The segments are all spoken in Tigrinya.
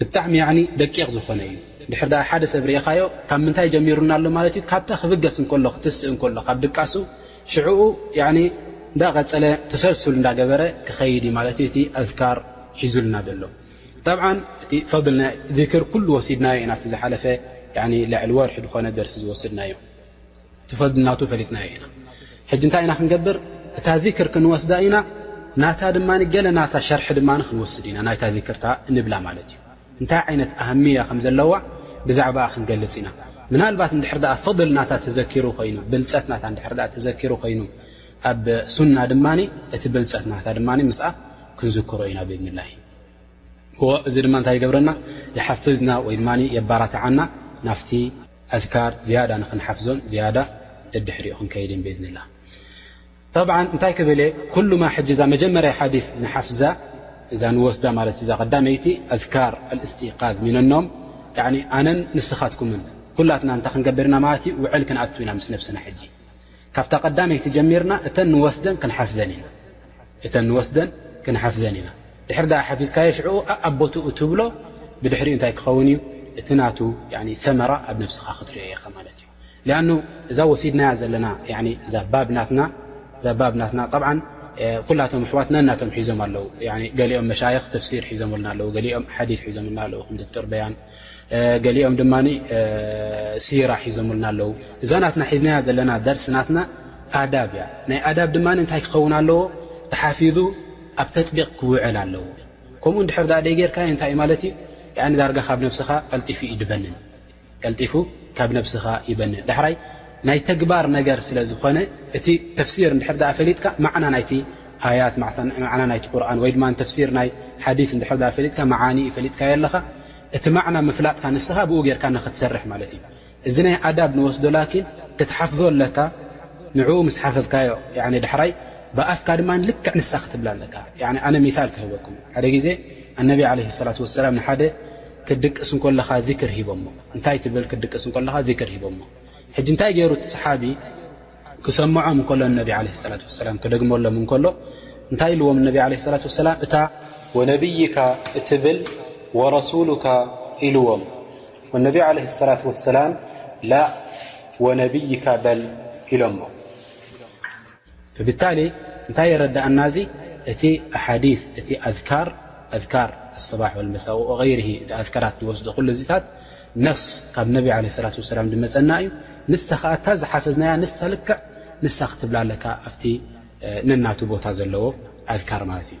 ብጣዕሚ ያዕኒ ደቂቕ ዝኾነ እዩ። እንድሕር ደኣ ሓደ ሰብ ርኢኻዮ ካብ ምንታይ ጀሚሩና ኣሎ ማለት እዩ፣ ካብታ ክብገስ እንከሎ ክትስእ እንከሎ ካብ ድቃሱ ሽዕኡ ያዕኒ እንዳ ቀጸለ ተሰልሱል እንዳ ገበረ ክኸይድ እዩ ማለት እዩ እቲ ኣዝካር ሒዙልና ዘሎ። ጠብዓን እቲ ፈድል ናይ ዚክር ኩሉ ወሲድናዮ ኢና ኣብቲ ዝሓለፈ ያዕኒ ልዕሊ ወርሒ ዝኾነ ደርሲ ዝወስድናዮ። ትፈናቱ ፈሊጥናዮ ኢና ሕጂ እንታይ ኢና ክንገብር እታ ዚክር ክንወስዳ ኢና ናታ ድማ ገለ ናታ ሸርሒ ድማ ክንወስድ ኢና ናይታ ዚክርታ እንብላ ማለት እዩ እንታይ ዓይነት ኣህምያ ከም ዘለዋ ብዛዕባኣ ክንገልጽ ኢና ምናልባት እንድሕር ኣ ፈضል ናታ ተዘኪሩ ኮይኑ ብልፀት ናታ እንድሕር ኣ ተዘኪሩ ኮይኑ ኣብ ሱና ድማ እቲ ብልፀት ናታ ድማ ምስኣ ክንዝክሮ ኢና ብእብንላ እዚ ድማ እንታይ ይገብረና ይሓፍዝና ወይ ድማ የባራትዓና ናፍቲ ኣዝካር ዝያዳ ንክንሓፍዞን ዝያዳ ደድሕሪኡ ክንከይድ ብኢድኒላ ጠብዓ እንታይ ክብል እየ ኩሉ ማ ሕጂ እዛ መጀመርያ ሓዲ ንሓፍዛ እዛ ንወስዳ ማለት እዛ ቀዳመይቲ ኣዝካር ኣልእስትቃዝ ሚነኖም ኣነን ንስኻትኩምን ኩላትና እንታይ ክንገብር ኢና ማለት እዩ ውዕል ክንኣቱ ኢና ምስ ነብስና ሕጂ ካብታ ቀዳመይቲ ጀሚርና እተን ንወስደን ክንሓፍዘን ኢና እተን ንወስደን ክንሓፍዘን ኢና ድሕር ድኣ ሓፊዝካዮ ሽዑ ኣኣብ ቦትኡ ትብሎ ብድሕሪኡ እንታይ ክኸውን እዩ እቲ ናቱ ሰመራ ኣብ ነብስኻ ክትሪኦ ኢኻ ማለት እዩ ሊኣኑ እዛ ወሲድናያ ዘለና እዛ ባብ ናትና ጠብዓ ኩላቶም ኣሕዋት ነናቶም ሒዞም ኣለዉ ገሊኦም መሻይኽ ተፍሲር ሒዞምልና ኣለዉ ገሊኦም ሓዲት ሒዞምልና ኣለዉ ከም ዶክተር በያን ገሊኦም ድማ ሲራ ሒዞምልና ኣለዉ እዛ ናትና ሒዝናያ ዘለና ደርሲ ናትና ኣዳብ እያ ናይ ኣዳብ ድማ እንታይ ክኸውን ኣለዎ ተሓፊዙ ኣብ ተጥቢቕ ክውዕል ኣለዎ ከምኡ እንድሕር ኣ ደይ ጌርካዮ እንታይ እዩ ማለት እዩ ዳርጋ ካብ ነብስኻ ቀልጢፉ ይድበንን ቀልጢፉ ካብ ነብስኻ ይበንን ዳሕራይ ናይ ተግባር ነገር ስለ ዝኾነ እቲ ተፍሲር እንድሕር ደኣ ፈሊጥካ ማዕና ናይቲ ኣያት ማዕና ናይቲ ቁርን ወይ ድማ ተፍሲር ናይ ሓዲስ እንድሕር ደኣ ፈሊጥካ መዓኒኡ ፈሊጥካዮ ኣለኻ እቲ ማዕና ምፍላጥካ ንስኻ ብኡ ጌርካ ንኽትሰርሕ ማለት እዩ እዚ ናይ ኣዳብ ንወስዶ ላኪን ክትሓፍዞ ኣለካ ንዕኡ ምስ ሓፈዝካዮ ያዕኒ ዳሕራይ ብኣፍካ ድማ ልክዕ ንሳ ክትብላ ኣለካ ያዕኒ ኣነ ሚሳል ክህበኩም ሓደ ግዜ ኣነቢ ዓለይሂ ሰላት ወሰላም ንሓደ ክትድቅስ እንኮለኻ ዚክር ሂቦሞ እንታይ ትብል ክትድቅስ እንኮለኻ ዚክር ሂቦሞ ሕጂ እንታይ ገይሩ እቲ ሰሓቢ ክሰምዖም እንከሎ ንነቢ ዓለ ሰላት ወሰላም ክደግመሎም እንከሎ እንታይ ኢልዎም ነቢ ዓለ ሰላት ወሰላም እታ ወነብይካ እትብል ወረሱሉካ ኢልዎም ወነቢ ዓለ ሰላት ወሰላም ላ ወነብይካ በል ኢሎሞ ብታሊ እንታይ የረዳእና እዚ እቲ ኣሓዲት እቲ ኣዝካር ኣዝካር ኣሰባሕ ወልመሳ ወገይርሂ እቲ ኣዝከራት ንወስዶ ኩሉ እዚታት ነፍስ ካብ ነቢ ዓለ ሰላት ወሰላም ድመጸና እዩ ንሳ ኸዓ እታ ዝሓፈዝናያ ንሳ ልክዕ ንሳ ክትብላ ኣለካ ኣብቲ ነናቱ ቦታ ዘለዎ ኣዝካር ማለት እዩ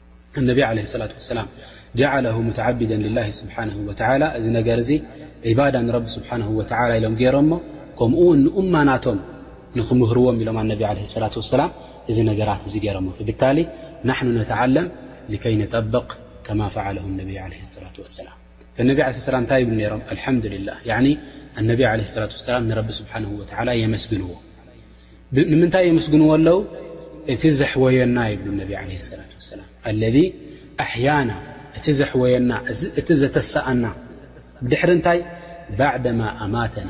ኣነቢ ዓለይሂ ሰላቱ ወሰላም ጀዓለሁ ሙተዓቢደን ሊላሂ ስብሓነሁ ወተዓላ እዚ ነገር እዚ ዒባዳ ንረቢ ስብሓነሁ ወተዓላ ኢሎም ገይሮሞ ከምኡ ውን ንኡማናቶም ንኽምህርዎም ኢሎም ኣነቢ ዓለይሂ ሰላቱ ወሰላም እዚ ነገራት እዚ ገይሮሞ ፍብታሊ ናሕኑ ነተዓለም ልከይ ንጠብቕ ከማ ፈዓለሁ ኣነቢ ዓለይሂ ሰላቱ ወሰላም ፈነቢ ዓለይሂ ሰላቱ ወሰላም እንታይ ይብሉ ነይሮም ኣልሓምዱሊላህ ያዕኒ ኣነቢ ዓለይሂ ሰላቱ ወሰላም ንረቢ ስብሓነሁ ወተዓላ የመስግንዎ ንምንታይ የምስግንዎ ኣለው እቲ ዘሕወየና ይብሉ ነቢ ለ ሰላ ሰላ ኣለዚ ኣሕያና እቲ ዘሕወየና እቲ ዘተሰኣና ብድሕሪ እንታይ ባዕደማ ኣማተና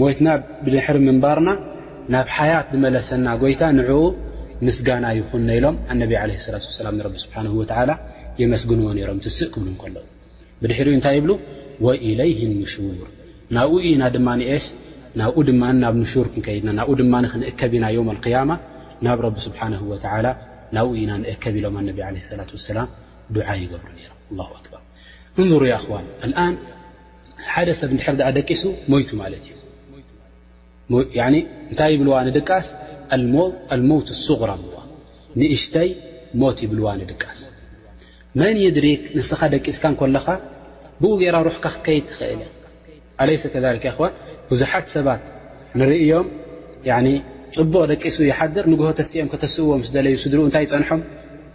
ሞትና ብድሕሪ ምንባርና ናብ ሓያት ዝመለሰና ጎይታ ንኡ ምስጋና ይኹን ኢሎም ኣነቢ ለ ላ ላ ንረቢ ስብሓን ወላ የመስግንዎ ነሮም ትስእ ክብሉ ከለዉ ብድሕሪኡ እንታይ ይብሉ ወኢለይህ ንሹር ናብኡ ኢና ድማ ስ ናብኡ ድማ ናብ ንሹር ክንከይድና ናብኡ ድማ ክንእከብ ኢና ዮም ኣልክያማ ናብ ረቢ ስብሓን ወላ ናብኡ ኢና ንእከብ ኢሎም ኣነቢ ለ ላ ሰላም ዱዓ ይገብሩ ነሮም ላ ኣክበር እንሩ ያ ኣኽዋን ኣልኣን ሓደ ሰብ እንድሕር ደቂሱ ሞይቱ ማለት እዩ እንታይ ይብልዋ ንድቃስ ኣልመውት ሱغራ ኣለዋ ንእሽተይ ሞት ይብልዋ ንድቃስ መን ይድሪክ ንስኻ ደቂስካ እንኮለኻ ብኡ ገይራ ሩሕካ ክትከይድ ትኽእል እያ ኣለይሰ ከሊክ ያ ኽዋን ብዙሓት ሰባት ንርእዮም ፅቡቕ ደቂሱ ይሓድር ንግሆ ተሲኦም ከተስእዎ ምስ ደለዩ ስድርኡ እንታይ ይፀንሖም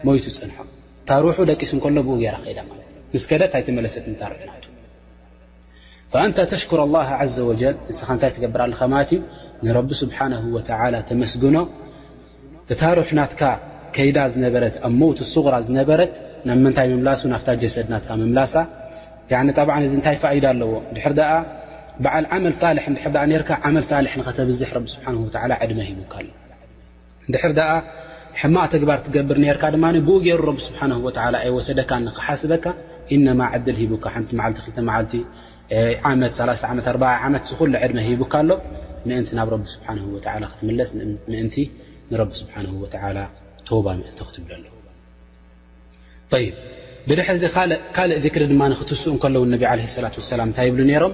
ሞይቱ ፅንሖም እታ ሩሑ ደቂሱ እንከሎ ብኡ ገይራ ከይዳ ማለት እዩ ምስ ከደት ኣይተመለሰት እንታ ርሕናቱ ፈኣንታ ተሽኩር ኣላህ ዓዘ ወጀል ንስኻ እንታይ ትገብር ኣለኻ ማለት እዩ ንረቢ ስብሓነሁ ወተዓላ ተመስግኖ እታ ሩሕ ናትካ ከይዳ ዝነበረት ኣብ መውት ሱغራ ዝነበረት ናብ ምንታይ ምምላሱ ናፍታ ጀሰድ ናትካ ምምላሳ ጠብዓ እዚ እንታይ ፋኢዳ ኣለዎ ድሕር ደኣ በዓል ዓመል ሳልሕ እንድሕር ዳኣ ነርካ ዓመል ሳልሕ ንኸተብዝሕ ረቢ ስብሓነሁ ወተዓላ ዕድመ ሂቡካ ኣሎ እንድሕር ደኣ ሕማቕ ተግባር ትገብር ኔርካ ድማ ብኡ ገይሩ ረቢ ስብሓነሁ ወተዓላ ኣይወሰደካን ንኽሓስበካ ኢነማ ዕድል ሂቡካ ሓንቲ መዓልቲ ክልተ መዓልቲ ዓመት ሰላሳ ዓመት ኣርባዓ ዓመት ዝኹሉ ዕድመ ሂቡካ ኣሎ ምእንቲ ናብ ረቢ ስብሓነሁ ወተዓላ ክትምለስ ምእንቲ ንረቢ ስብሓነሁ ወተዓላ ቶባ ምእንቲ ክትብሎ ኣለዎ ይብ ብድሕሪ እዚ ካልእ ዚክሪ ድማ ንክትስኡ እንከለዉ ነቢ ዓለይሂ ሰላት ወሰላም እንታይ ይብሉ ነይሮም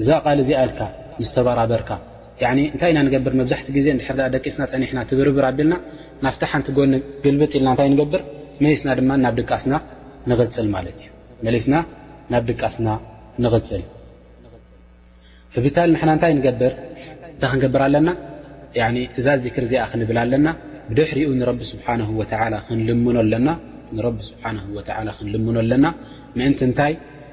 እዛ ቃል እዚኣ ኢልካ ምስ ተበራበርካ ያኒ እንታይ ኢና ንገብር መብዛሕትኡ ግዜ እንድሕር ደኣ ደቂስና ጸኒሕና ትብርብር ኣቢልና ናብታ ሓንቲ ጎኒ ግልብጥ ኢልና እንታይ ንገብር መሊስና ድማ ናብ ድቃስና ንቕጽል ማለት እዩ መሊስና ናብ ድቃስና ንቕጽል ፍብታል ንሕና እንታይ ንገብር እንታይ ክንገብር ኣለና ያኒ እዛ ዚክር እዚኣ ክንብል ኣለና ብድሕሪኡ ንረቢ ስብሓነሁ ወተዓላ ክንልምኖ ኣለና ንረቢ ስብሓነሁ ወተዓላ ክንልምኖ ኣለና ምእንቲ እንታይ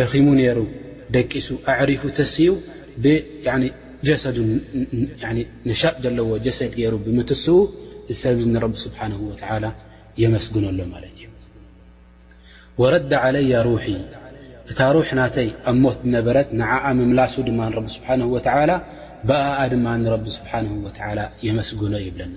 ደኺሙ ነይሩ ደቂሱ ኣዕሪፉ ተሲኡ ብጀሰዱ ነሻጥ ዘለዎ ጀሰድ ገይሩ ብምትስኡ እዚ ሰብ እዚ ንረቢ ስብሓን ወተላ የመስግኖ ኣሎ ማለት እዩ ወረዳ ዓለያ ሩሒ እታ ሩሕ ናተይ ኣብ ሞት ዝነበረት ንዓኣ ምምላሱ ድማ ንረቢ ስብሓን ወተላ ብኣኣ ድማ ንረቢ ስብሓን ወተላ የመስግኖ ይብለና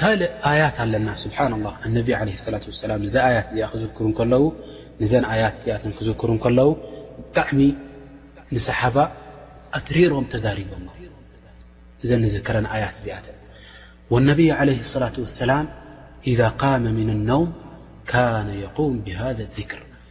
ካልእ ኣያት ኣለና ስብሓን ላህ ኣነቢ ለ ላት ሰላም ንዛ ኣያት እዚኣ ክዝክሩ ከለዉ ንዘን ኣያት እዚኣተን ክዝክሩ ከለዉ ብጣዕሚ ንሰሓባ ኣትሪሮም ተዛሪቦም እዘ ንዝክረን ኣያት እዚኣተን ወነብይ ዓለ ላት ወሰላም ኢዛ ቃመ ምን ነውም ካነ የቁም ብሃ ዝክር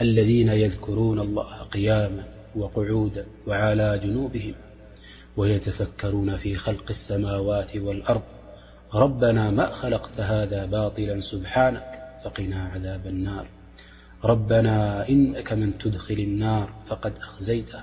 الذين يذكرون الله قياما وقعودا وعلى جنوبهم ويتفكرون في خلق السماوات والأرض ربنا ما خلقت هذا باطلا سبحانك فقنا عذاب النار ربنا إنك من تدخل النار فقد أخزيته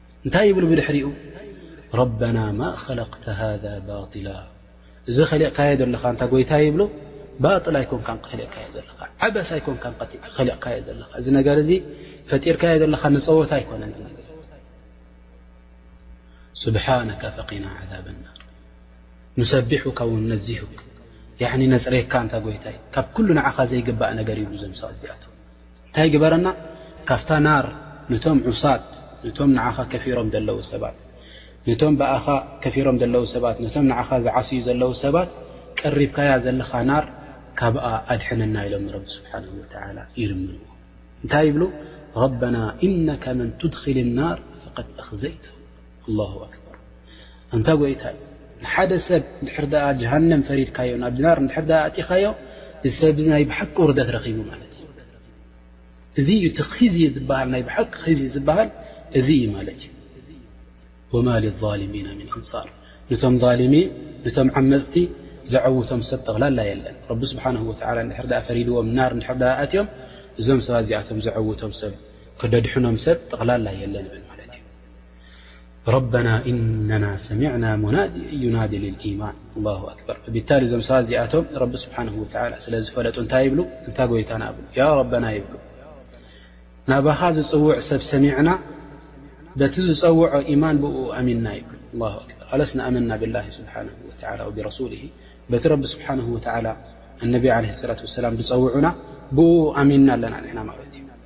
እንታይ ይብሉ ብድሕሪኡ ረበና ማ ኸለቅተ ሃذ ባطላ እዚ ኸሊቕካዮ ዘለኻ እታ ጎይታ ይብሎ ባጥል ኣይኮንካ ኸሊቕካዮ ዘለኻ ዓበስ ኣይኮንካ ኸሊቕካዮ ዘለኻ እዚ ነገር እዚ ፈጢርካዮ ዘለኻ ንፀወታ ኣይኮነን ዝነ ስብሓነካ ፈቂና ዓዛብ ናር ንሰቢሑካ ውን ነዚሁ ነፅሬካ እታ ጎይታ እዩ ካብ ኩሉ ንዓኻ ዘይግባእ ነገር ይብሉ ዘምሰ እዚኣቶ እንታይ ግበረና ካብታ ናር ንቶም ዑሳት ንቶም ንዓኻ ከፊሮም ደለዉ ሰባት ንቶም ብኣኻ ከፊሮም ደለዉ ሰባት ነቶም ንዓኻ ዝዓስዩ ዘለዉ ሰባት ቀሪብካያ ዘለኻ ናር ካብኣ ኣድሕነና ኢሎም ንረቢ ስብሓንሁ ወተዓላ ይልምንዎ እንታይ ይብሉ ረበና ኢነከ መን ቱድኪል ናር ፈቀድ ኣኽዘይተሁ ኣላሁ ኣክበር ኣንታ ጎይታይ ንሓደ ሰብ እንድሕር ደኣ ጀሃነም ፈሪድካዮ ናብ ናር እንድሕር ደኣ ኣእቲኻዮ እዚ ሰብ እዚ ናይ ብሓቂ ውርደት ረኺቡ ማለት እዩ እዚ እዩ እቲ ኺዚ ዝበሃል ናይ ብሓቂ ኺዚ ዝበሃል እዚ እዩ ማለት እዩ ወማ ልዛልሚና ምን ኣንሳር ነቶም ዛልሚን ነቶም ዓመፅቲ ዘዐውቶም ሰብ ጠቕላላ የለን ረቢ ስብሓን ወተላ እንድሕር ደኣ ፈሪድዎም ናር እንድሕር ደኣ ኣትዮም እዞም ሰባት እዚኣቶም ዘዐውቶም ሰብ ክደድሕኖም ሰብ ጠቕላላ የለን ይብል ማለት እዩ ረበና ኢነና ሰሚዕና ሙናድየ ዩናዲ ልልኢማን ላሁ ኣክበር ብቢታሊ እዞም ሰባት እዚኣቶም ረቢ ስብሓን ወተላ ስለ ዝፈለጡ እንታይ ይብሉ እንታ ጎይታና ይብሉ ያ ረበና ይብሉ ናባኻ ዝፅውዕ ሰብ ሰሚዕና በቲ ዝፀውዖ ኢማን ብኡ ኣሚንና ይብሉ ላ ኣክበር ኣለስ ንኣመና ብላ ስብሓን ወላ ወብረሱሊ በቲ ረቢ ስብሓን ወተላ ኣነቢ ለ ሰላት ወሰላም ዝፀውዑና ብኡ ኣሚንና ኣለና ንሕና ማለት እዩ